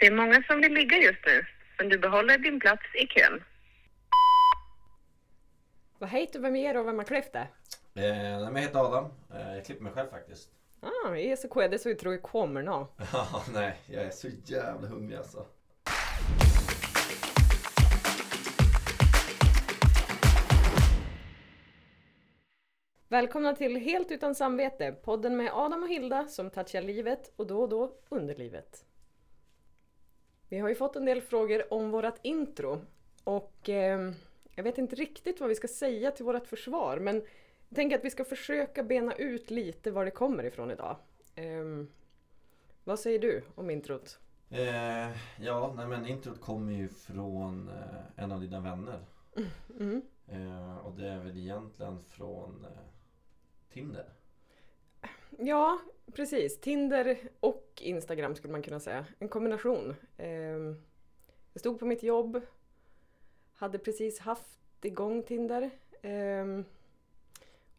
Det är många som vill ligga just nu, men du behåller din plats i kön. Vad heter du, vem är du och vem har klippt det? Eh, jag heter Adam. Eh, jag klipper mig själv faktiskt. Ah, jag är så kul, det så jag tror jag kommer nu. Ja, nej, jag är så jävla hungrig alltså. Välkomna till Helt utan samvete, podden med Adam och Hilda som touchar livet och då och då underlivet. Vi har ju fått en del frågor om vårt intro och eh, jag vet inte riktigt vad vi ska säga till vårt försvar men jag tänker att vi ska försöka bena ut lite var det kommer ifrån idag. Eh, vad säger du om introt? Eh, ja, nej men introt kommer ju från eh, en av dina vänner. Mm. Eh, och det är väl egentligen från eh, Tinder. Ja, precis. Tinder och Instagram skulle man kunna säga. En kombination. Ehm, Jag stod på mitt jobb, hade precis haft igång Tinder. ehm,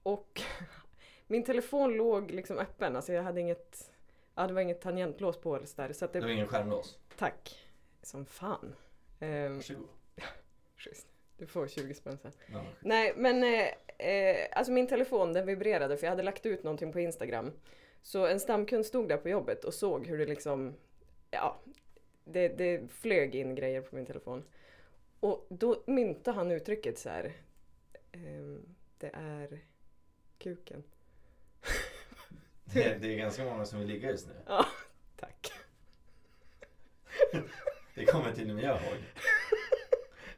Och min telefon låg liksom öppen, alltså jag hade inget, ja, det var inget tangentlås på eller så där. Så att Det var det, ingen skärmlås. tack. Som fan. Ehm, Varsågod. Schysst. Du får 20 spänn sen. Ja. Nej men eh, eh, alltså min telefon den vibrerade för jag hade lagt ut någonting på Instagram. Så en stamkund stod där på jobbet och såg hur det liksom, ja, det, det flög in grejer på min telefon. Och då myntade han uttrycket så här. ehm, det är kuken. Det, det är ganska många som vill ligga just nu. Ja, tack. Det kommer till och med jag ihåg.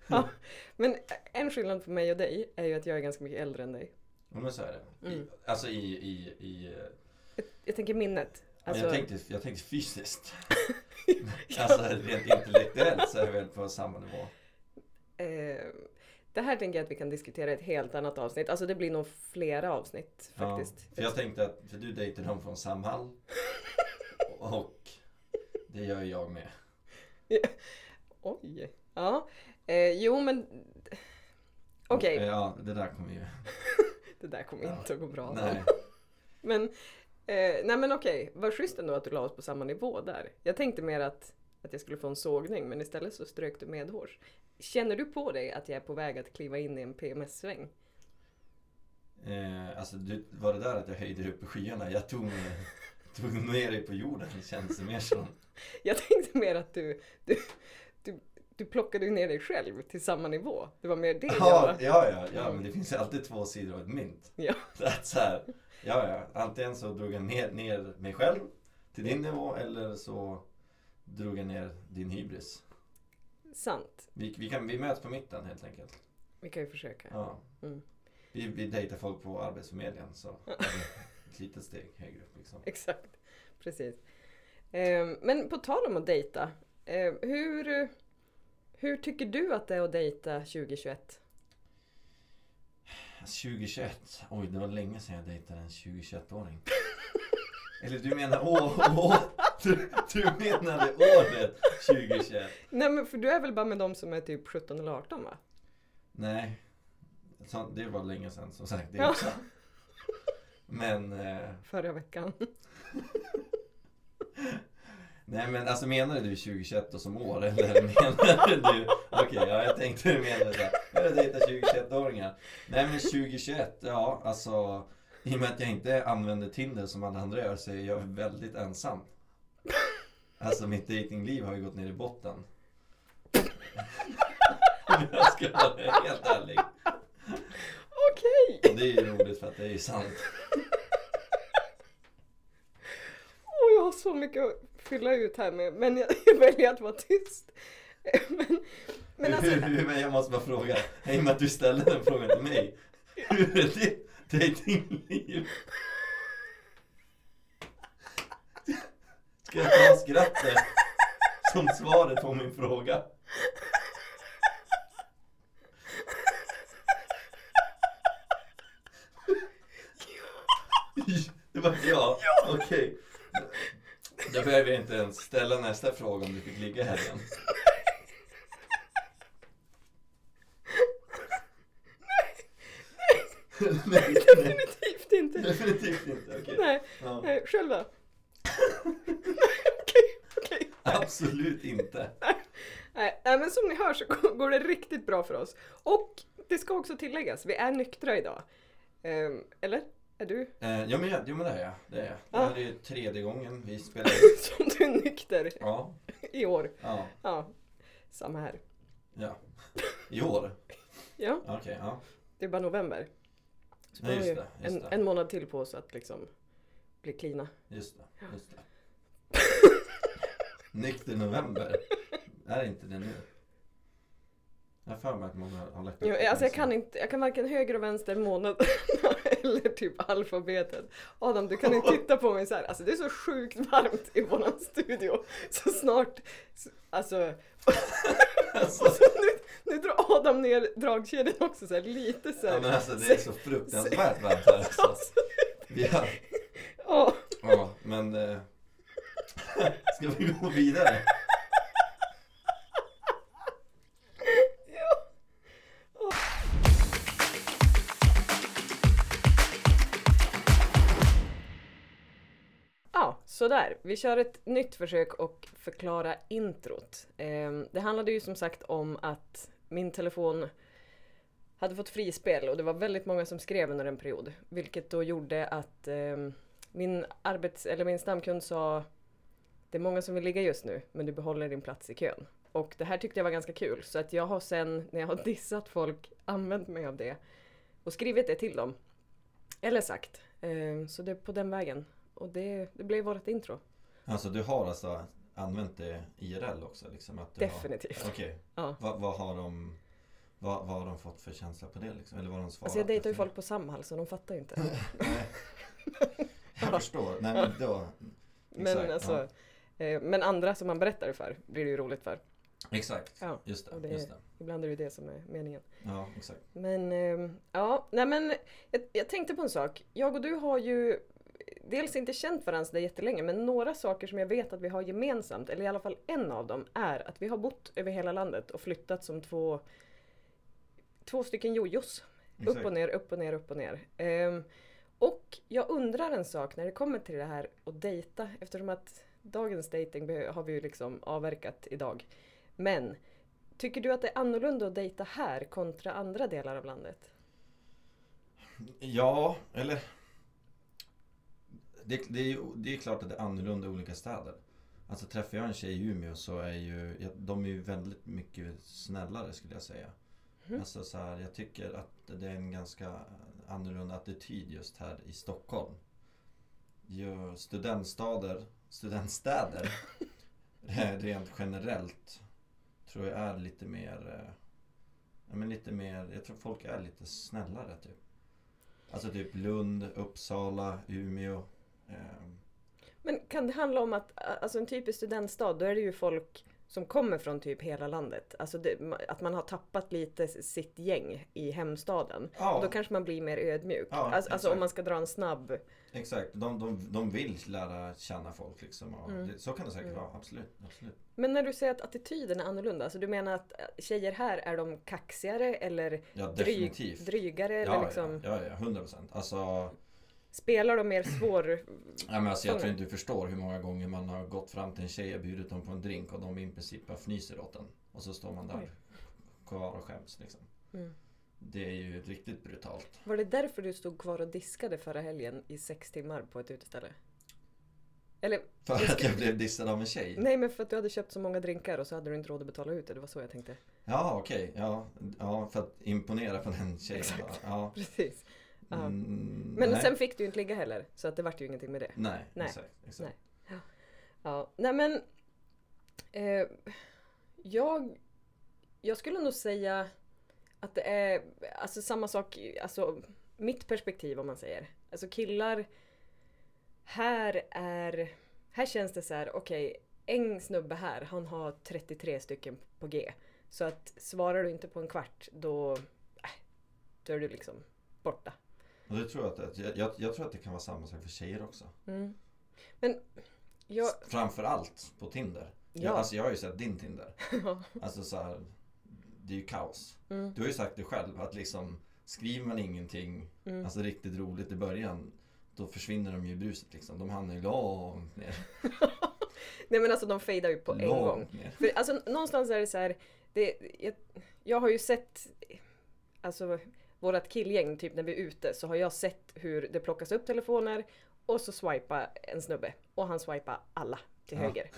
Ja, men en skillnad på mig och dig är ju att jag är ganska mycket äldre än dig. Ja, men så är det. I, Mm. alltså i... i, i Jag, tänker minnet. Alltså, jag, tänkte, jag tänkte fysiskt. Alltså rent intellektuellt så är vi väl på samma nivå. Eh, det här tänker jag att vi kan diskutera i ett helt annat avsnitt. Alltså det blir nog flera avsnitt faktiskt. Ja, för jag tänkte att, för du dejtar dem från Samhall. Och det gör jag med. Oj! Ja. Eh, jo men... Okej, eh, Ja, det där kommer ju... det där kommer Ja. inte att gå bra. Nej. Men, eh, nej men okej, vad schysst ändå att du la oss på samma nivå där. Jag tänkte mer att, att jag skulle få en sågning men istället så strök du medhårs. Känner du på dig att jag är på väg att kliva in i en PMS-sväng? Eh, alltså du, var det där att jag höjde dig upp i skyarna? Jag tog, tog ner dig på jorden, känns det mer som. Jag tänkte mer att du, du, du, du plockade ner dig själv till samma nivå. Det var mer det jag... Ja, ja, ja, ja, men det finns ju alltid två sidor av ett mynt. Ja. Så att så här, ja, ja, antingen så drog jag ner, ner mig själv till din nivå eller så drog jag ner din hybris. Sant. Vi, vi, kan, vi möts på mitten helt enkelt. Vi kan ju försöka. Ja. Mm. Vi, vi dejtar folk på Arbetsförmedlingen så ett litet steg högre upp liksom. Exakt. Precis. Ehm, men på tal om att dejta. eh, hur, hur tycker du att det är att dejta 2021? 2021, oj det var länge sedan jag dejtade en 20-21-åring. Eller du menar åh, åh, du, du menade året 2021? Nej men för du är väl bara med de som är typ 17 eller 18 va? Nej, det var länge sedan som sagt det Ja. också. Men, eh, Förra veckan. nej men alltså menade du 2021 då som år eller menade du, okej ja jag tänkte du menade såhär, jag dejtar 20-21-åringar. Nej men 2021, ja alltså i och med att jag inte använder Tinder som alla andra gör så är jag väldigt ensam. Alltså mitt datingliv har ju gått ner i botten. Jag ska vara helt ärlig. Okej! Och det är ju roligt för att det är ju sant. Åh, jag har så mycket fylla ut här med men jag, jag väljer att vara tyst. Men, men alltså, men jag måste bara fråga, i och med att du ställde den frågan till mig. Hur är ditt datingliv? Ska jag ta skrattet som svaret på min fråga? Det var ja, okej. Då behöver jag inte ens ställa nästa fråga om du fick ligga här igen. Nej, nej, definitivt inte. definitivt inte. Okej. Nej, Ja. nej, själv då? Okej, okej. Absolut inte. Nej, nej, men som ni hör så går- går det riktigt bra för oss. Och det ska också tilläggas, vi är nyktra idag. Ehm, eller? Är du? Eh, ja, men, jo men det är jag. Det är jag. Det Ja. här är ju tredje gången vi spelar in. Som du är nykter Ja, i år. ja, Ja, samma här. ja. I år? Ja, Okej, ja. det är bara november. Så Ja, vi har just ju det, just en, det. en månad till på oss att liksom bli klina. Just det, just det. Nykter november. Är inte det nu? Jag har för mig att många har lagt upp Jo, det alltså jag kan inte, jag kan varken höger och vänster månad eller typ alfabetet. Adam du kan inte titta på mig så här. alltså det är så sjukt varmt i våran studio. Så snart, alltså, Alltså, så nu, nu drar Adam ner dragkedjan också så här, lite så ja, här. men alltså det är så fruktansvärt varmt här också. Alltså, ja. ja, men... Eh, ska vi gå vidare? Sådär. Vi kör ett nytt försök och förklara introt. Ehm, det handlade ju som sagt om att min telefon hade fått frispel och det var väldigt många som skrev under en period. Vilket då gjorde att ehm, min, arbets, eller min stamkund sa Det är många som vill ligga just nu men du behåller din plats i kön. Och det här tyckte jag var ganska kul så att jag har sen när jag har dissat folk använt mig av det och skrivit det till dem. Eller sagt. Ehm, så det är på den vägen. Och det, det blev vårt intro. Alltså du har alltså använt det IRL också? Liksom, att Definitivt. Okej. Ja. Vad, vad har de vad, vad har de fått för känsla på det liksom? Eller vad har de svarat? Alltså jag dejtar ju folk på Samhall så de fattar ju inte. Nej. Jag förstår. Nej men då. Men, Exakt, alltså, eh, men andra som man berättar för blir det ju roligt för. Exakt. Ja, Just det. det- Just det. Ibland är det ju det som är meningen. Ja, exakt. Men eh, ja, nej men jag, jag tänkte på en sak. Jag och du har ju dels inte känt varandra så där jättelänge men några saker som jag vet att vi har gemensamt, eller i alla fall en av dem, är att vi har bott över hela landet och flyttat som två Två stycken jojos. exakt. Upp och ner, upp och ner, upp och ner. Ehm, och jag undrar en sak när det kommer till det här att dejta eftersom att dagens dating har vi ju liksom avverkat idag. Men tycker du att det är annorlunda att dejta här kontra andra delar av landet? Ja, eller det, det, är ju, det är klart att det är annorlunda i olika städer. Alltså träffar jag en tjej i Umeå så är ju, ja, de är ju väldigt mycket snällare skulle jag säga. Mhm. Alltså så här, jag tycker att det är en ganska annorlunda attityd just här i Stockholm. Ju studentstader, studentstäder eh, rent generellt tror jag är lite mer eh, Ja men lite mer, jag tror folk är lite snällare typ. Alltså typ Lund, Uppsala, Umeå. Ehm, Men kan det handla om att, alltså en typisk studentstad, då är det ju folk som kommer från typ hela landet. Alltså det, att man har tappat lite sitt gäng i hemstaden. Ja. Och då kanske man blir mer ödmjuk. Ja, alltså, alltså om man ska dra en snabb... Exakt, de, de, de vill lära känna folk liksom. Mm. det, så kan det säkert Mm. vara, absolut. absolut. Men när du säger att attityden är annorlunda, alltså du menar att äh, tjejer här är de kaxigare eller Ja dryg, drygare? Eller Ja, liksom, ja, ja, ja, 100 procent. Alltså, Spelar de mer svår... ja, men alltså, jag tror inte du förstår hur många gånger man har gått fram till en tjej och bjudit dem på en drink och de i princip bara fnyser åt den. Och så står man där Oj. kvar och skäms liksom. Mm. Det är ju riktigt brutalt. Var det därför du stod kvar och diskade förra helgen i sex timmar på ett uteställe? Eller, För att ska- jag blev dissad av en tjej? nej men för att du hade köpt så många drinkar och så hade du inte råd att betala ut det. Det var så jag tänkte. Ja okej, ja, ja för att imponera på den tjejen. Exakt. Ja. Precis. Ja. Mm, Men nej. sen fick du ju inte ligga heller. Så att det vart ju ingenting med det. Nej, Nej. exakt. exakt. Nej. Ja, nej men... Eh, jag, jag skulle nog säga att det är alltså samma sak, alltså mitt perspektiv om man säger. Alltså killar här är... Här känns det så här, okej, en snubbe här, han har 33 stycken på G. Så att svarar du inte på en kvart, då... Äh, då är du liksom borta. Och det tror jag, att, jag, jag, jag tror att det kan vara samma sak för tjejer också. Mm. Men jag... Framför allt på Tinder. Ja. Jag, alltså jag har ju sett din Tinder. Alltså så här, det är ju kaos. Mm, Du har ju sagt det själv att liksom skriver man ingenting mm. alltså riktigt roligt i början då försvinner de ju i bruset liksom. De hamnar ju långt ner. Nej men alltså de fejdar ju på en Långt gång. ner. För alltså någonstans är det så här, det, jag, jag har ju sett, alltså vårat killgäng typ när vi är ute så har jag sett hur det plockas upp telefoner och så swipar en snubbe och han swipar alla till Ja. höger.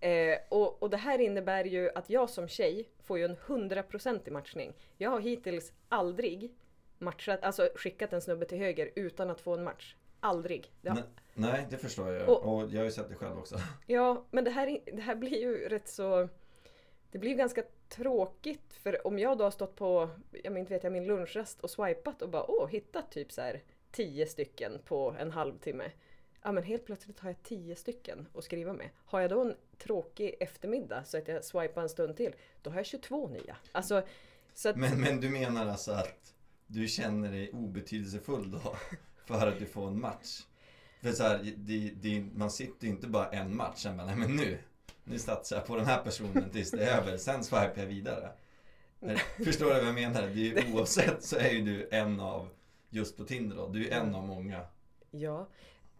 Eh, och, och det här innebär ju att jag som tjej får ju en 100% i matchning. Jag har hittills aldrig matchat, alltså skickat en snubbe till höger utan att få en match. Aldrig. Har, Nej, nej, det förstår jag. Och- Och, jag har ju sett det själv också. Ja, men det här, är- det här blir ju rätt så... Det blir ganska tråkigt för om jag då har stått på, jag inte vet jag, min lunchrast och swipat och bara åh, hittat typ så här tio stycken på en halvtimme. Ja men helt plötsligt har jag tio stycken att skriva med. Har jag då en tråkig eftermiddag så att jag swipar en stund till, då har jag 22 nya. Alltså, så att, Men, men du menar alltså att du känner dig obetydelsefull då? För att du får en match? För så här, det, det, man sitter ju inte bara en match, sen bara, nej men nu, nu satsar jag på den här personen tills det är över, sen swipar jag vidare. Förstår du vad jag menar? Det är ju, oavsett så är ju du en av, just på Tinder då, du är en av många. ja.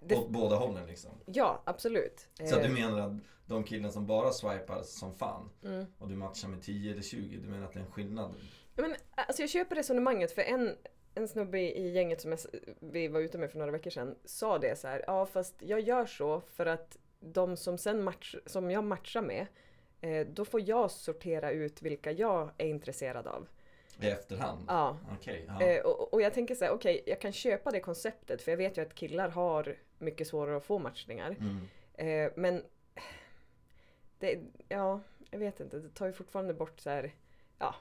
Det, Åt båda hållen liksom. ja, absolut. Så Eh, du menar att de killar som bara swipar som fan mm. och du matchar med 10 eller 20, du menar att det är en skillnad? Men, alltså jag köper resonemanget för en, en snubbe i gänget som jag, vi var ute med för några veckor sedan sa det så här. Ja fast jag gör så för att de som sen match, som jag matchar med eh, då får jag sortera ut vilka jag är intresserad av. I efterhand? Ja. Okej, ja. Eh, och, och jag tänker så här, okej jag kan köpa det konceptet för jag vet ju att killar har mycket svårare att få matchningar. Mm. Eh, men det, ja, jag vet inte. Det tar ju fortfarande bort så här, ja.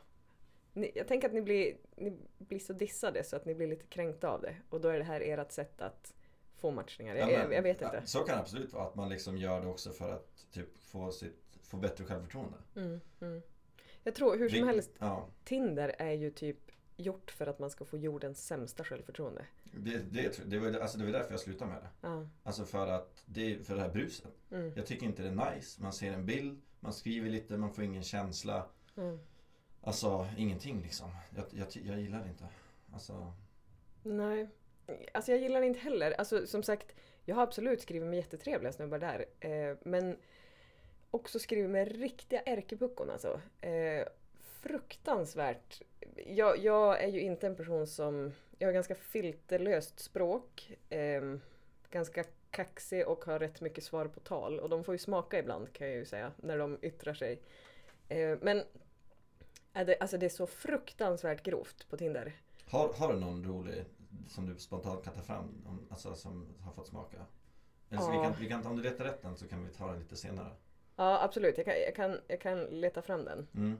Ni, jag tänker att ni blir, ni blir så dissade så att ni blir lite kränkta av det. Och då är det här ert sätt att få matchningar. Jag, Ja, men, jag vet inte. Så kan det absolut vara, att man liksom gör det också för att typ få, sitt, få bättre självförtroende. Mm, mm. Jag tror hur som helst, Ja, Tinder är ju typ gjort för att man ska få jordens sämsta självförtroende. det, det, det, var, alltså det var därför jag slutade med det. Ja. Alltså för att det för det här bruset. Mm, Jag tycker inte det är nice. Man ser en bild, man skriver lite, man får ingen känsla. mm. Alltså ingenting liksom. Jag, jag, jag gillar det inte. Alltså, Nej. Alltså jag gillar det inte heller. Alltså som sagt, jag har absolut skrivit med jättetrevliga snubbar där. Eh, men också skrivit med riktiga ärkepuckon alltså. Eh, fruktansvärt. Jag, jag är ju inte en person som... Jag har ganska filterlöst språk. Eh, ganska kaxig och har rätt mycket svar på tal. Och de får ju smaka ibland kan jag ju säga, när de yttrar sig. Eh, men är det, alltså det är så fruktansvärt grovt på Tinder. har, har du någon rolig som du spontant kan ta fram? Om, alltså som har fått smaka? Eller så vi Ja. kan, vi kan, om du letar rätt den så kan vi ta den lite senare. Ja absolut, jag kan, jag kan, jag kan leta fram den. Mm.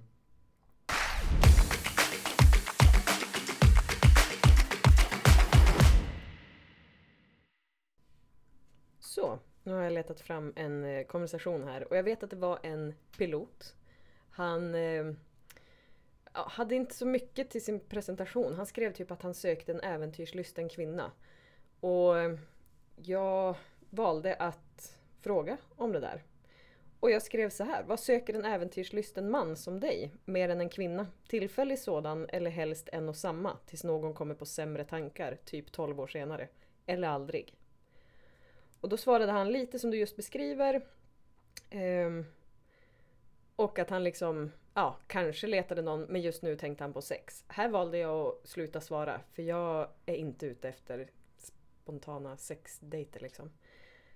Så, nu har jag letat fram en eh, konversation här och jag vet att det var en pilot. Han eh, ja, hade inte så mycket till sin presentation. Han skrev typ att han sökte en äventyrslysten kvinna. Och eh, jag valde att fråga om det där. Och jag skrev så här. Vad söker en äventyrslysten man som dig? Mer än en kvinna? Tillfällig sådan eller helst en och samma tills någon kommer på sämre tankar, typ 12 år senare. Eller aldrig. Och då svarade han lite som du just beskriver. Ehm, och att han liksom, ja, kanske letade någon, men just nu tänkte han på sex. Här valde jag att sluta svara, för jag är inte ute efter spontana sexdejter liksom.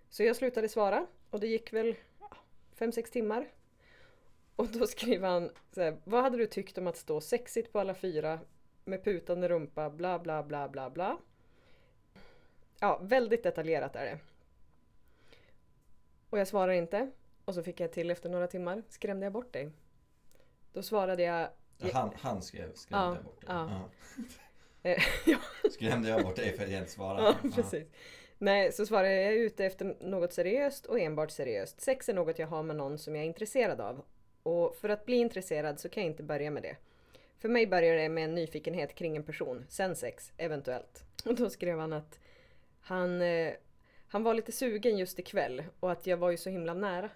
Så jag slutade svara och det gick väl ja, fem sex timmar. Och då skriver han så här, vad hade du tyckt om att stå sexigt på alla fyra med putande rumpa, bla bla bla bla bla. Ja, väldigt detaljerat är det. Och jag svarar inte. Och så fick jag till efter några timmar. Skrämde jag bort dig? Då svarade jag... Han, han skrev, skrämde Ja, bort dig. ja. Ja. Eh, Skrämde jag bort dig för att jag inte svarade? ja, precis. Nej, så svarade jag, jag är ute efter något seriöst och enbart seriöst. Sex är något jag har med någon som jag är intresserad av. Och för att bli intresserad så kan jag inte börja med det. För mig börjar det med en nyfikenhet kring en person, sen sex, eventuellt. Och då skrev han att han, eh, han var lite sugen just ikväll och att jag var ju så himla nära.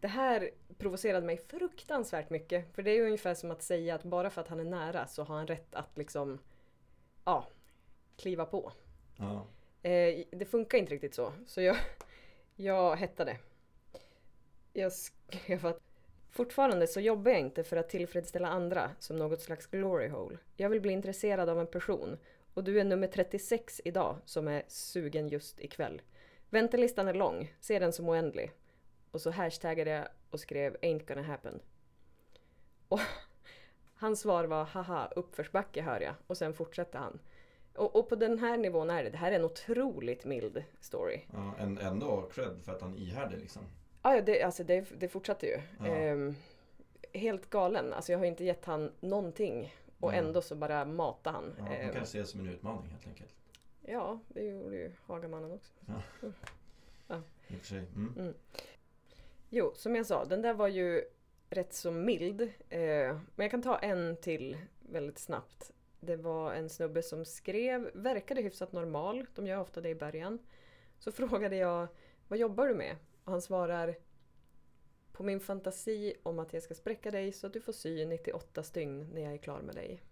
Det här provocerade mig fruktansvärt mycket. För det är ju ungefär som att säga att bara för att han är nära så har han rätt att liksom, ja, kliva på. Ja. Eh, det funkar inte riktigt så. Så jag, jag hettade. Jag skrev att fortfarande så jobbar jag inte för att tillfredsställa andra som något slags glory hole. Jag vill bli intresserad av en person och du är nummer 36 idag som är sugen just ikväll. Väntelistan är lång, se den som oändlig. Och så hashtaggade jag och skrev ain't gonna happen. Och hans svar var haha uppförsbacke hör jag och sen fortsatte han. Och, och på den här nivån är det, det här är en otroligt mild story. Ja, en, ändå cred för att han är ihärdig liksom. Ah, ja, det, alltså det, det fortsatte ju. Ja. Ehm, helt galen. Alltså jag har inte gett han någonting. Och Mm. ändå så bara matar han. Ja, man Ehm, kan se det som en utmaning helt enkelt. ja, det gjorde ju Hagamannen också. I och för sig. Mm. Jo, som jag sa, den där var ju rätt så mild. Eh, men jag kan ta en till väldigt snabbt. Det var en snubbe som skrev, verkade hyfsat normal, de gör ofta det i början. Så frågade jag, vad jobbar du med? Och han svarar, på min fantasi om att jag ska spräcka dig så att du får sy 98 stygn när jag är klar med dig.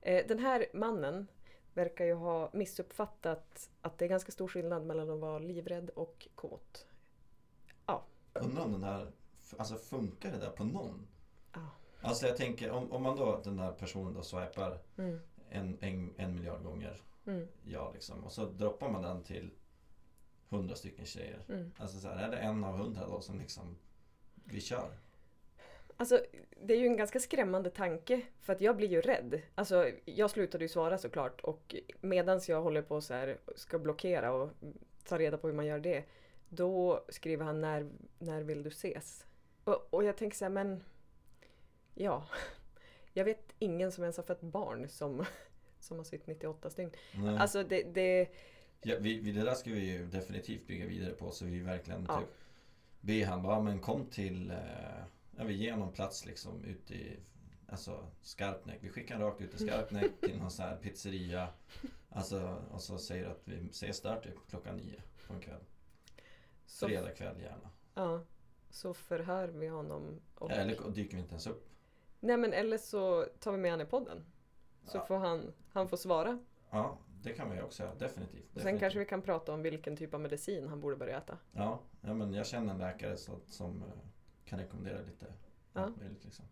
Eh, den här mannen verkar ju ha missuppfattat att det är ganska stor skillnad mellan att vara livrädd och kåt. Undrar om den här, alltså funkar det där på någon? Ja. Alltså jag tänker om, om man då, den här personen då swipar Mm, en, en, en miljard gånger mm, ja liksom och så droppar man den till hundra stycken tjejer. mm. Alltså så här, är det en av hundra då som liksom vi kör? Alltså, det är ju en ganska skrämmande tanke för att jag blir ju rädd. Alltså, jag slutade ju svara såklart och medans jag håller på så här ska blockera och ta reda på hur man gör det. Då skriver han när, när vill du ses? Och, och jag tänker så här, men ja. Jag vet ingen som ens har fött barn som, som har sytt 98 stygn. Nej. Alltså det, det, Ja, vi, vi, det där ska vi ju definitivt bygga vidare på så vi verkligen Ja. typ be han bara, men kom till, eh, ja vi ger någon plats liksom ute i Alltså Skarpnäck, vi skickar han rakt ut till Skarpnäck till någon sån här pizzeria Alltså och så säger att vi ses där typ klockan nio på en kväll så, Fredag kväll gärna ja, så förhör vi honom. Och, Eller dyker vi inte ens upp Nej men eller så tar vi med han i podden. Så Ja. får han, han får svara. Ja, det kan vi också göra, definitivt, Och sen definitivt. kanske vi kan prata om vilken typ av medicin han borde börja äta. Ja, ja men jag känner en läkare så, som eh, kan rekommendera lite Ja. liksom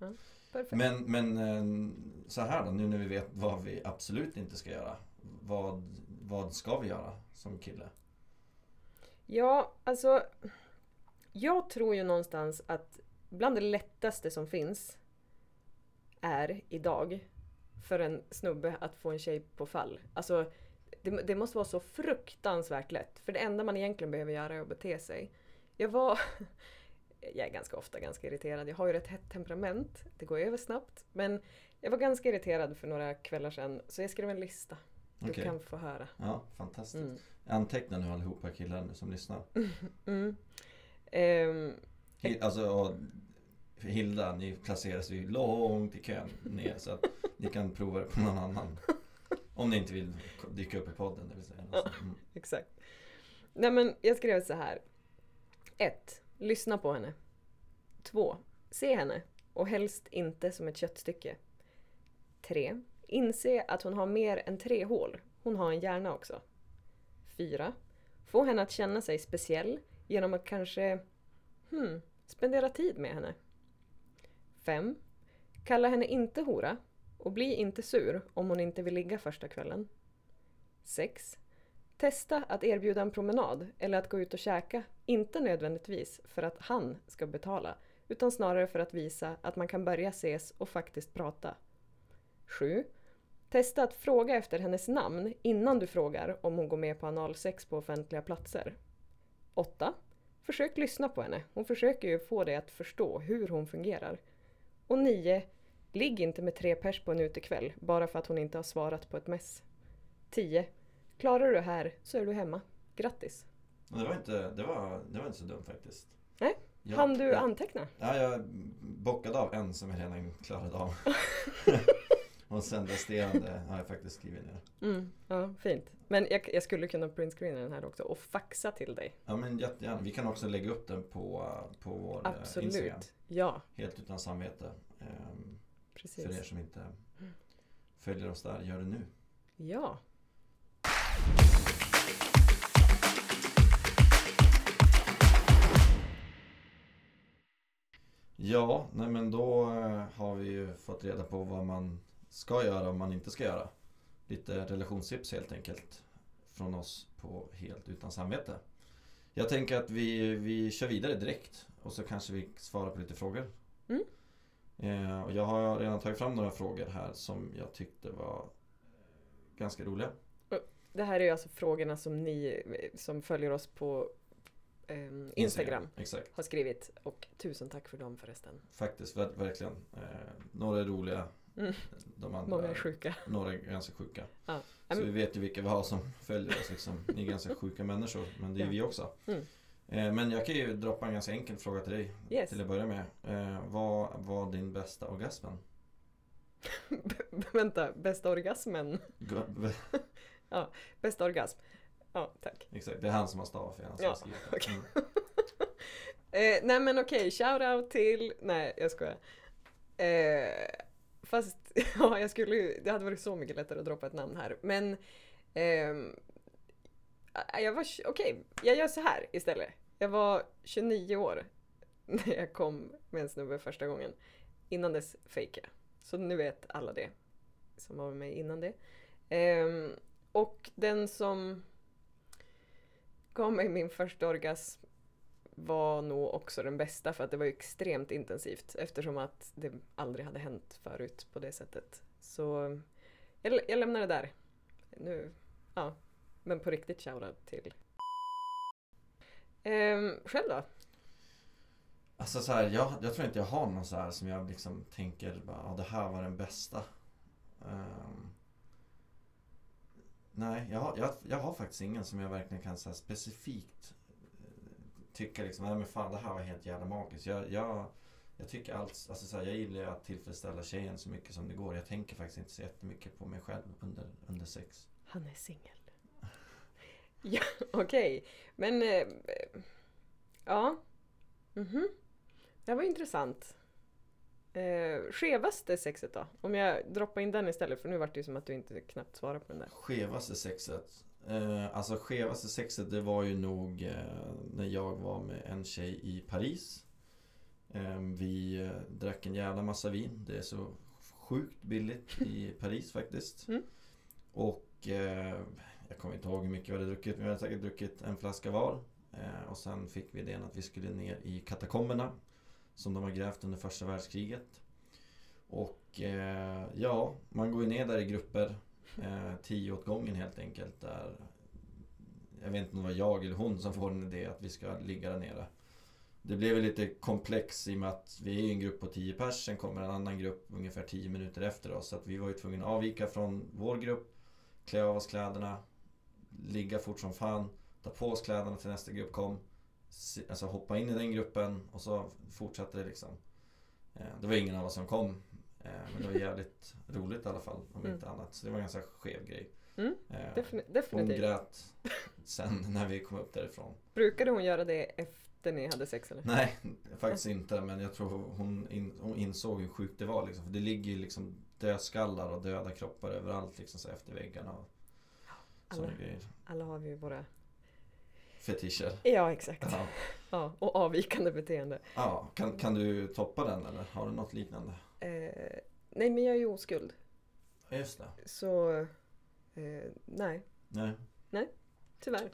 Perfekt. Men, men eh, så här då, nu när vi vet vad vi absolut inte ska göra. Vad, vad ska vi göra som kille? Ja, alltså. Jag tror ju någonstans att bland det lättaste som finns är idag för en snubbe att få en tjej på fall. Alltså, det, det måste vara så fruktansvärt lätt. För det enda man egentligen behöver göra är att bete sig. Jag var... Jag är ganska ofta ganska irriterad. Jag har ju rätt hett temperament. Det går över snabbt. Men jag var ganska irriterad för några kvällar sedan. Så jag skrev en lista. Du Okej. kan få höra. Ja, fantastiskt. Mm. Anteckna nu allihopa killar nu som lyssnar. Mm. Hi- Alltså, Hilda, ni placeras ju långt i kön ner så att ni kan prova det på någon annan. Om ni inte vill dyka upp i podden, det vill säga. Alltså, mm. Exakt. Nej men jag skrev så här. 1. Lyssna på henne. 2. Se henne och helst inte som ett köttstycke. 3. Inse att hon har mer än tre hål. Hon har en hjärna också. 4. Få henne att känna sig speciell genom att kanske hmm, spendera tid med henne. 5. Kalla henne inte hora och bli inte sur om hon inte vill ligga första kvällen. 6. Testa att erbjuda en promenad eller att gå ut och käka. Inte nödvändigtvis för att han ska betala utan snarare för att visa att man kan börja ses och faktiskt prata. 7. Testa att fråga efter hennes namn innan du frågar om hon går med på analsex på offentliga platser. 8. Försök lyssna på henne. Hon försöker ju få dig att förstå hur hon fungerar. Och 9. Ligg inte med tre pers på en utekväll bara för att hon inte har svarat på ett mess. 10. Klarar du här så är du hemma. Grattis! Det var inte, det var, det var inte så dumt faktiskt. Nej, Jag- Han du anteckna? Ja, jag bockade av en som jag redan klarade av. och sen resterande har jag faktiskt skrivit ner. Mm, ja, fint. Men jag, jag skulle kunna printscreena den här också och faxa till dig. Ja men jättegärna. Vi kan också lägga upp den på, på vår eh, Instagram. Absolut. Ja, Helt utan samvete. Ehm, för er precis. som inte följer oss där, gör det nu. Ja. Ja, nej men då eh, har vi ju fått reda på vad man ska göra och man inte ska göra. Lite relationstips helt enkelt. Från oss på Helt Utan Samvete. Jag tänker att vi, vi kör vidare direkt och så kanske vi svarar på lite frågor. Mm. Eh, och jag har redan tagit fram några frågor här som jag tyckte var ganska roliga. Det här är alltså frågorna som ni som följer oss på ehm, Instagram Exakt. har skrivit. Och tusen tack för dem förresten. Faktiskt, ver- verkligen. Eh, några är roliga. Mm. De andra Många är sjuka. Några är ganska sjuka. Ja. Så Mm. vi vet ju vilka vi har som följer oss liksom. Ni är ganska sjuka människor, men det är Ja. vi också. Mm. Eh, men jag kan ju droppa en ganska enkel fråga till dig Yes. till att börja med. Eh, vad var din bästa orgasmen? Vänta, bästa orgasmen? Gu- Bästa orgasm? Ja, tack. Exakt, det är han som har stavat fel. Ja, okej. Mm. Eh, nej men okej, shoutout till... Nej, jag skojar. Eh, fast, ja, jag skulle. Det hade varit så mycket lättare att droppa ett namn här. Men... ehm, jag var... okej, Okej, jag gör så här istället. Jag var 29 år när jag kom med en snubbe första gången. Innan dess fejkade jag. Så nu vet alla det. Som var med mig innan det. Ehm, och den som gav mig min första orgasm var nog också den bästa för att det var ju extremt intensivt eftersom att det aldrig hade hänt förut på det sättet. Så jag, jag lämnar det där. Nu, ja. Men på riktigt shoutout till. Ehm, själv då? Alltså så här, jag, jag tror inte jag har någon så här som jag liksom tänker, bara, ja det här var den bästa. Ehm, nej, jag har, jag, jag har faktiskt ingen som jag verkligen kan säga specifikt tycka liksom, nej men fan det här var helt jävla magiskt. Jag, jag, jag tycker allt, alltså så här, jag gillar att tillfredsställa tjejen så mycket som det går. Jag tänker faktiskt inte så jättemycket på mig själv under, under sex. Han är singel. ja, okej. Men... Eh, ja. Mhm. Det här var intressant. Eh, skevaste sexet då? Om jag droppar in den istället för nu vart det ju som att du inte knappt svarar på den där. Skevaste sexet? Eh, alltså skevaste sexet det var ju nog eh, när jag var med en tjej i Paris. Eh, vi drack en jävla massa vin. Det är så sjukt billigt i Paris faktiskt. Mm. Och eh, jag kommer inte ihåg hur mycket vi hade druckit. Men vi hade säkert druckit en flaska var. Eh, och sen fick vi idén att vi skulle ner i katakomberna. Som de har grävt under första världskriget. Och eh, ja, man går ju ner där i grupper. Eh, tio åt gången helt enkelt. Där, jag vet inte om det var jag eller hon som får en idé att vi ska ligga där nere. Det blev lite komplex i och med att vi är en grupp på 10 pers. Sen kommer en annan grupp ungefär 10 minuter efter oss. Så att vi var ju tvungna att avvika från vår grupp. Klä av oss kläderna. Ligga fort som fan. Ta på oss kläderna till nästa grupp kom. Alltså hoppa in i den gruppen och så fortsatte det liksom. Eh, det var ingen av oss som kom. Men det var jävligt roligt i alla fall om Mm. inte annat. Så det var en ganska skev grej. Mm, Eh, Hon definitivt. grät sen när vi kom upp därifrån. Brukade hon göra det efter ni hade sex eller? Nej, faktiskt inte. Men jag tror hon, in, hon insåg hur sjukt det var. Liksom. För det ligger ju liksom dödskallar och döda kroppar överallt liksom, så efter väggarna. Och Alla, alla har vi ju våra... Fetischer. Ja, exakt. Ja. Ja, och avvikande beteende. ja. Kan, kan du toppa den eller har du något liknande? Eh, nej, men jag är ju oskuld. Ja, Just det. Så... Eh, nej, Nej. tyvärr.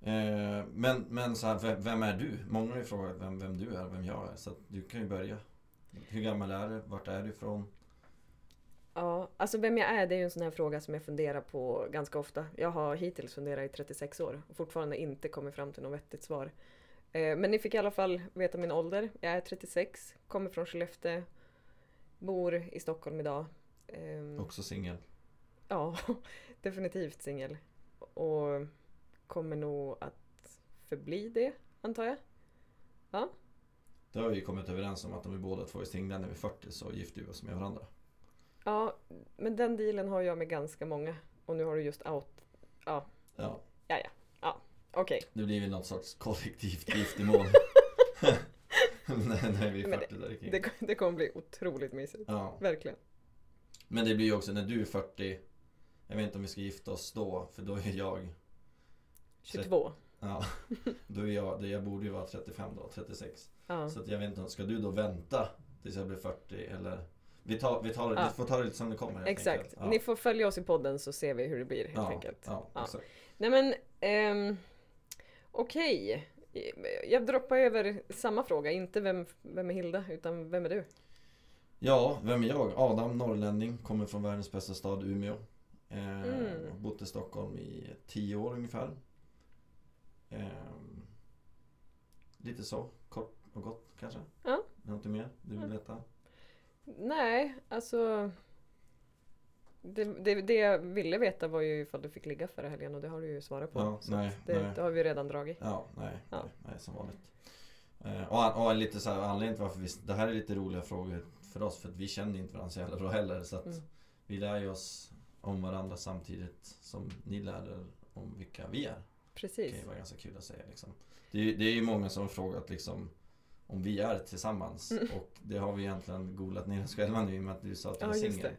Eh, men, men så här, vem, vem är du? Många har ju frågat vem, vem du är vem jag är. Så du kan ju börja. Hur gammal är du? Vart är du ifrån? Ja, alltså vem jag är det är ju en sån här fråga som jag funderar på ganska ofta. Jag har hittills funderat i 36 år och fortfarande inte kommit fram till något vettigt svar. Eh, men ni fick i alla fall veta min ålder. Jag är 36, kommer från Skellefteå, bor i Stockholm idag. Ehm, Också singel? Ja, definitivt singel. Och kommer nog att förbli det, antar jag. Det har vi ju kommit överens om att om vi båda två är singlar när vi är 40 så gifter vi oss med varandra. Ja, men den dealen har jag med ganska många. Och nu har du just out. Ja, Okej, det blir väl något sorts kollektivt giftermål. när vi är Men 40 där kring. det, det kommer bli otroligt mysigt. Ja. Verkligen. Men det blir ju också när du är 40 Jag vet inte om vi ska gifta oss då för då är jag 22. Ja, då för jag, jag borde ju vara 35 då, 36. Ja. Så att jag vet inte, ska du då vänta tills jag blir 40 eller? Vi, tar, vi, tar, Ja. vi får ta det lite som det kommer Exakt. Ja. Ni får följa oss i podden så ser vi hur det blir helt ja, enkelt. Ja. Nej men, ehm, okej. Jag droppar över samma fråga, inte vem, vem är Hilda, utan vem är du? Ja, vem är jag? Adam, norrlänning, kommer från världens bästa stad Umeå. Eh, Mm. Bott i Stockholm i tio år ungefär. Eh, lite så, kort och gott kanske? Ja. Något mer du vill veta? Nej, alltså... Det, det, det jag ville veta var ju ifall du fick ligga förra helgen och det har du ju svarat på. Ja, nej, det, nej. det har vi redan dragit. Ja, nej, Ja. nej, nej som vanligt. Eh, och, och lite så här, anledningen till varför vi, det här är lite roliga frågor för oss för att vi känner inte varandra så jävla bra heller så att Mm. vi lär ju oss om varandra samtidigt som ni lär er om vilka vi är. Det Precis. kan ju vara ganska kul att säga liksom. Det det är ju många som har frågat liksom om vi är tillsammans Mm. och det har vi egentligen googlat ner oss själva nu i och med att du sa att du Ja, var singel.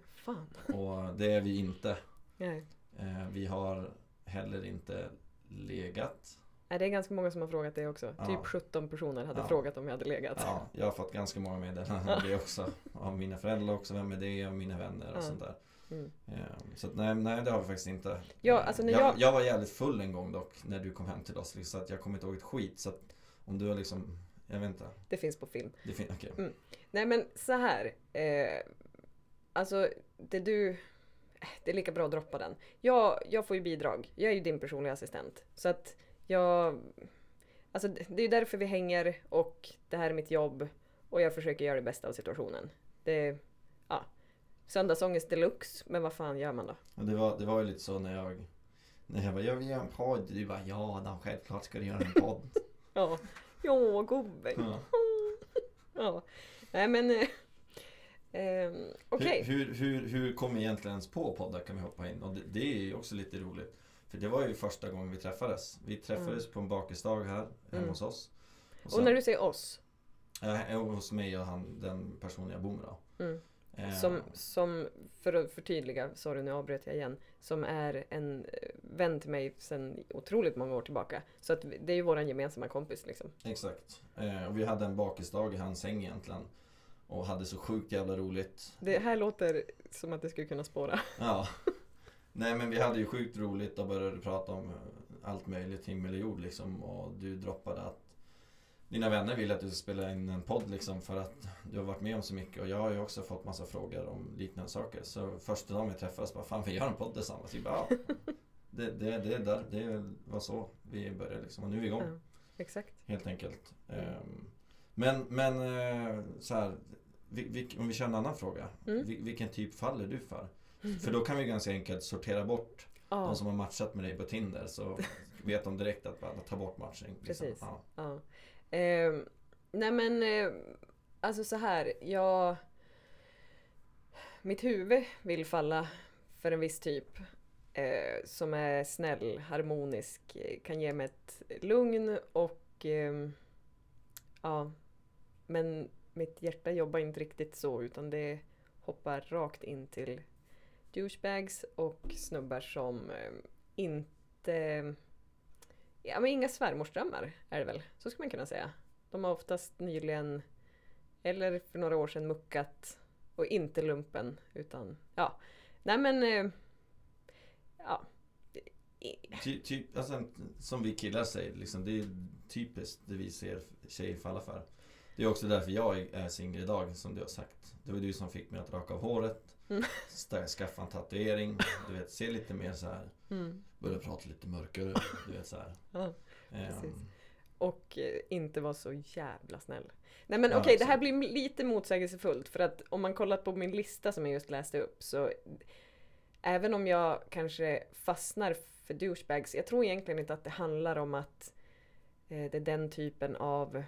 Och det är vi inte. Nej. Eh, vi har heller inte legat. Nej, det är ganska många som har frågat det också. Ja. Typ 17 personer hade Ja. frågat om jag hade legat. Ja, jag har fått ganska många meddelanden om det också. Av mina föräldrar också, vem är det? Av mina vänner och Ja. sånt där. Mm. Eh, Så att, nej, nej, det har vi faktiskt inte. Ja, alltså när jag, jag- jag var jävligt full en gång dock när du kom hem till oss. Så att jag kommer inte ihåg ett skit. Så att om du har liksom, jag vet inte. Det finns på film. Det fin- okej. Mm. Nej men så här. Eh, alltså det du... eh, Det är lika bra att droppa den. Jag, jag får ju bidrag. Jag är ju din personliga assistent. Så att jag... Alltså det är därför vi hänger och det här är mitt jobb. Och jag försöker göra det bästa av situationen. Det... Ja. Söndagsångest deluxe. Men vad fan gör man då? Det, var, det var ju lite så när jag när jag bara, jag vill göra en podd. Du bara, ja Adam, självklart ska du göra en podd. Ja. Ja, gubben. Ja. Ja. Nej men... Eh, eh, Okej. Hur, hur, hur, hur kom vi egentligen ens på poddar kan vi hoppa in. Och det, det är ju också lite roligt. För det var ju första gången vi träffades. Vi träffades på en bakisdag här hemma Mm. hos oss. Och när du säger oss. Ja, hos mig och han, den personen jag bor med då. Mm. Eh, Som, som, för att förtydliga, sorry nu avbröt jag igen, som är en eh, vän till mig sedan otroligt många år tillbaka. Så att det är ju våran gemensamma kompis liksom. Exakt. Eh, och vi hade en bakisdag i hans säng egentligen. Och hade så sjukt jävla roligt. Det här låter som att det skulle kunna spåra. Ja. Nej men vi hade ju sjukt roligt och började prata om allt möjligt, himmel och jord liksom. Och du droppade att dina vänner vill att du ska spela in en podd liksom för att du har varit med om så mycket. Och jag har ju också fått massa frågor om liknande saker. Så första dagen vi träffades bara, fan vi gör en podd tillsammans. Vi bara, ja. Det, det, det, där, det var så vi började liksom. Och nu är vi igång. Ja, exakt. Helt enkelt. Mm. Men, men eh, så här, om vi kör en annan fråga. Mm. Vil- Vilken typ faller du för? För då kan vi ganska enkelt sortera bort Ja, de som har matchat med dig på Tinder. Så vet de direkt att ta bort matchning. liksom. Precis. Ja. ja. Eh, nej men, eh, alltså så här, jag... Mitt huvud vill falla för en viss typ. Eh, som är snäll, harmonisk, eh, kan ge mig ett lugn och... Ehm, ja. Men mitt hjärta jobbar inte riktigt så utan det hoppar rakt in till douchebags och snubbar som eh, inte... Ja men inga svärmorsdrömmar är det väl, så skulle man kunna säga. De har oftast nyligen, eller för några år sedan, muckat och inte lumpen utan ja. Nej men... Eh, ja. Ty, typ, alltså, som vi killar säger, liksom, det är typiskt det vi ser tjejer falla för. Det är också därför jag är singel idag, som du har sagt. Det var du som fick mig att raka av håret, Mm. skaffa en tatuering, du vet, se lite mer så här. Mm. Börja prata lite mörkare, du vet så här. Ja. Precis. Och eh, inte vara så jävla snäll. Nej men Ja, okej, det här blir lite motsägelsefullt för att om man kollat på min lista som jag just läste upp så även om jag kanske fastnar för douchebags, jag tror egentligen inte att det handlar om att eh, det är den typen av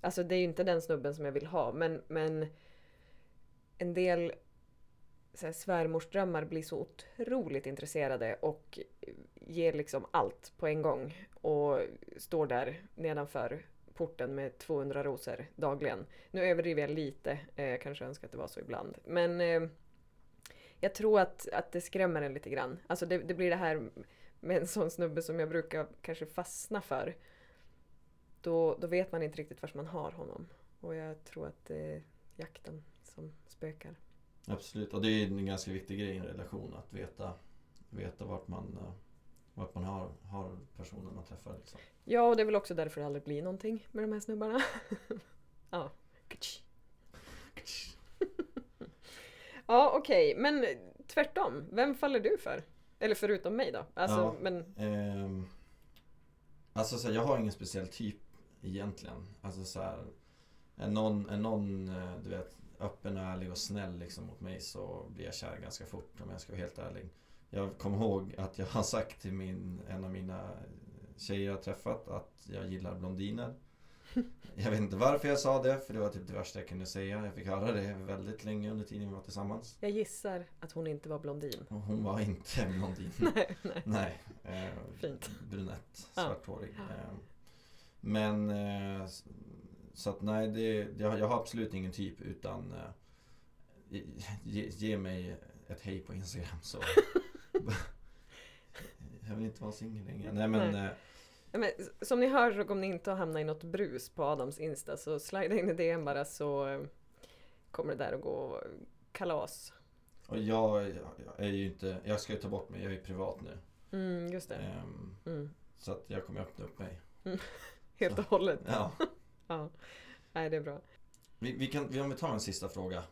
Alltså det är ju inte den snubben som jag vill ha men, men en del så här, svärmorsdrömmar blir så otroligt intresserade och ger liksom allt på en gång och står där nedanför porten med 200 rosor dagligen. Nu överdriver jag lite, eh, jag kanske önskar att det var så ibland. Men eh, jag tror att, att det skrämmer en lite grann. Alltså det, det blir det här med en sån snubbe som jag brukar kanske fastna för. Då, då vet man inte riktigt var man har honom. Och jag tror att det är jakten som spökar. Absolut, och det är en ganska viktig grej i en relation att veta, veta vart man, eh, vart man har, har personen man träffar. Liksom. Ja, och det är väl också därför det aldrig blir någonting med de här snubbarna. ja. ja, okej. Men tvärtom. Vem faller du för? Eller förutom mig då? Alltså, Ja. men... Ehm, alltså så här, jag har ingen speciell typ egentligen. Alltså så här, är någon, är någon eh, du vet, öppen och ärlig och snäll liksom mot mig så blir jag kär ganska fort om jag ska vara helt ärlig. Jag kommer ihåg att jag har sagt till min, en av mina tjejer jag träffat att jag gillar blondiner. Jag vet inte varför jag sa det, för det var typ det värsta jag kunde säga. Jag fick höra det väldigt länge under tiden vi var tillsammans. Jag gissar att hon inte var blondin. Hon var inte blondin. nej, nej. Nej. Eh, Fint. Brunett, Ja. svarthårig. Eh, men eh, så att nej, det, jag, jag har absolut ingen typ utan eh, ge, ge mig ett hej på Instagram så Jag vill inte vara singel längre. Nej men Nej. eh, Men, som ni hör så kommer ni inte att hamna i något brus på Adams Insta så slida in i DM bara så eh, kommer det där att gå kalas. och jag, jag är ju inte, jag ska ju ta bort mig, jag är ju privat nu. Mm, just det. Ehm, Mm. så att jag kommer öppna upp mig. Helt och hållet. Ja. Ja. Nej, det är bra. Vi, vi kan, vi, om vi tar en sista fråga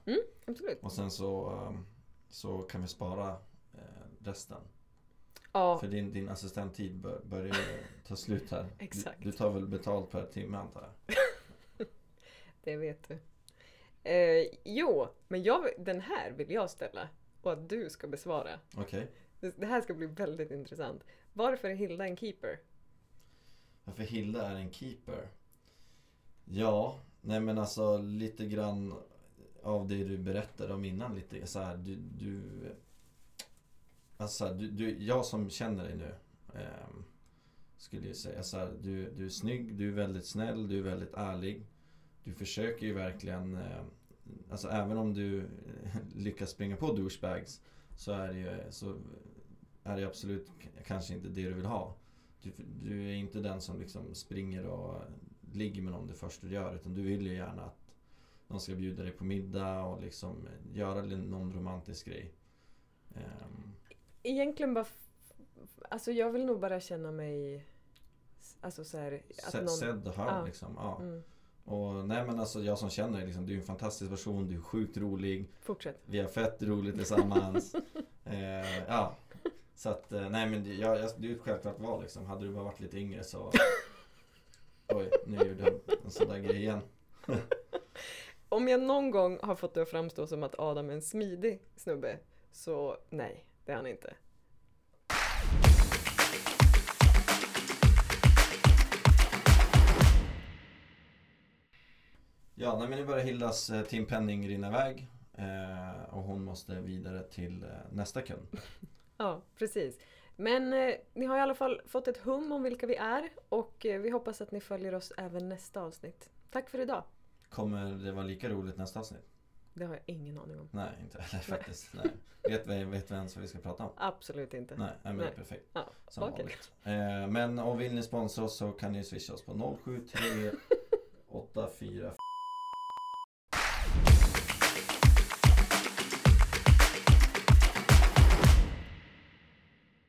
Absolut. och sen så, ehm, så kan vi spara eh, resten. Ja, För din, din assistenttid bör, börjar ta slut här. Exakt. Du, du tar väl betalt per timme antar jag? det vet du. Eh, jo, men jag, den här vill jag ställa och att du ska besvara. Okej. Det det här ska bli väldigt intressant. Varför är Hilda en keeper? Varför Hilda är en keeper? Ja, nej men alltså lite grann av det du berättade om innan lite så här, du, du Alltså du, du, jag som känner dig nu eh, Skulle ju säga så här, du, du är snygg, du är väldigt snäll, du är väldigt ärlig. Du försöker ju verkligen eh, Alltså även om du lyckas springa på douchebags Så är det ju så är det absolut kanske inte det du vill ha. Du, du är inte den som liksom springer och ligger med någon det första du gör utan du vill ju gärna att de ska bjuda dig på middag och liksom göra någon romantisk grej. Ehm, Egentligen bara... Alltså jag vill nog bara känna mig... Alltså så här, att någon... Sedd och hörd Ja. liksom. Ja. Mm, Och nej men alltså jag som känner dig liksom, du är en fantastisk person, du är sjukt rolig. fortsätt. Vi har fett roligt tillsammans. eh, ja. Så att eh, nej men jag, jag, det är ett självklart val liksom. Hade du bara varit lite yngre så Oj, nu gjorde jag en sån där grej igen. Om jag någon gång har fått det att framstå som att Adam är en smidig snubbe, så nej, det är han inte. Ja, nej, men nu börjar Hildas eh, timpenning rinna iväg. Eh, och hon måste vidare till eh, nästa kund. Ja, precis. Men eh, ni har i alla fall fått ett hum om vilka vi är och eh, vi hoppas att ni följer oss även nästa avsnitt. Tack för idag! Kommer det vara lika roligt nästa avsnitt? Det har jag ingen aning om. Nej, inte heller faktiskt. Nej. Vet, vi, vet vi ens vad vi ska prata om? Absolut inte. Nej, men det är Nej. perfekt. Ja, Som vanligt. Eh, men om vill ni sponsra oss så kan ni swisha oss på 073 84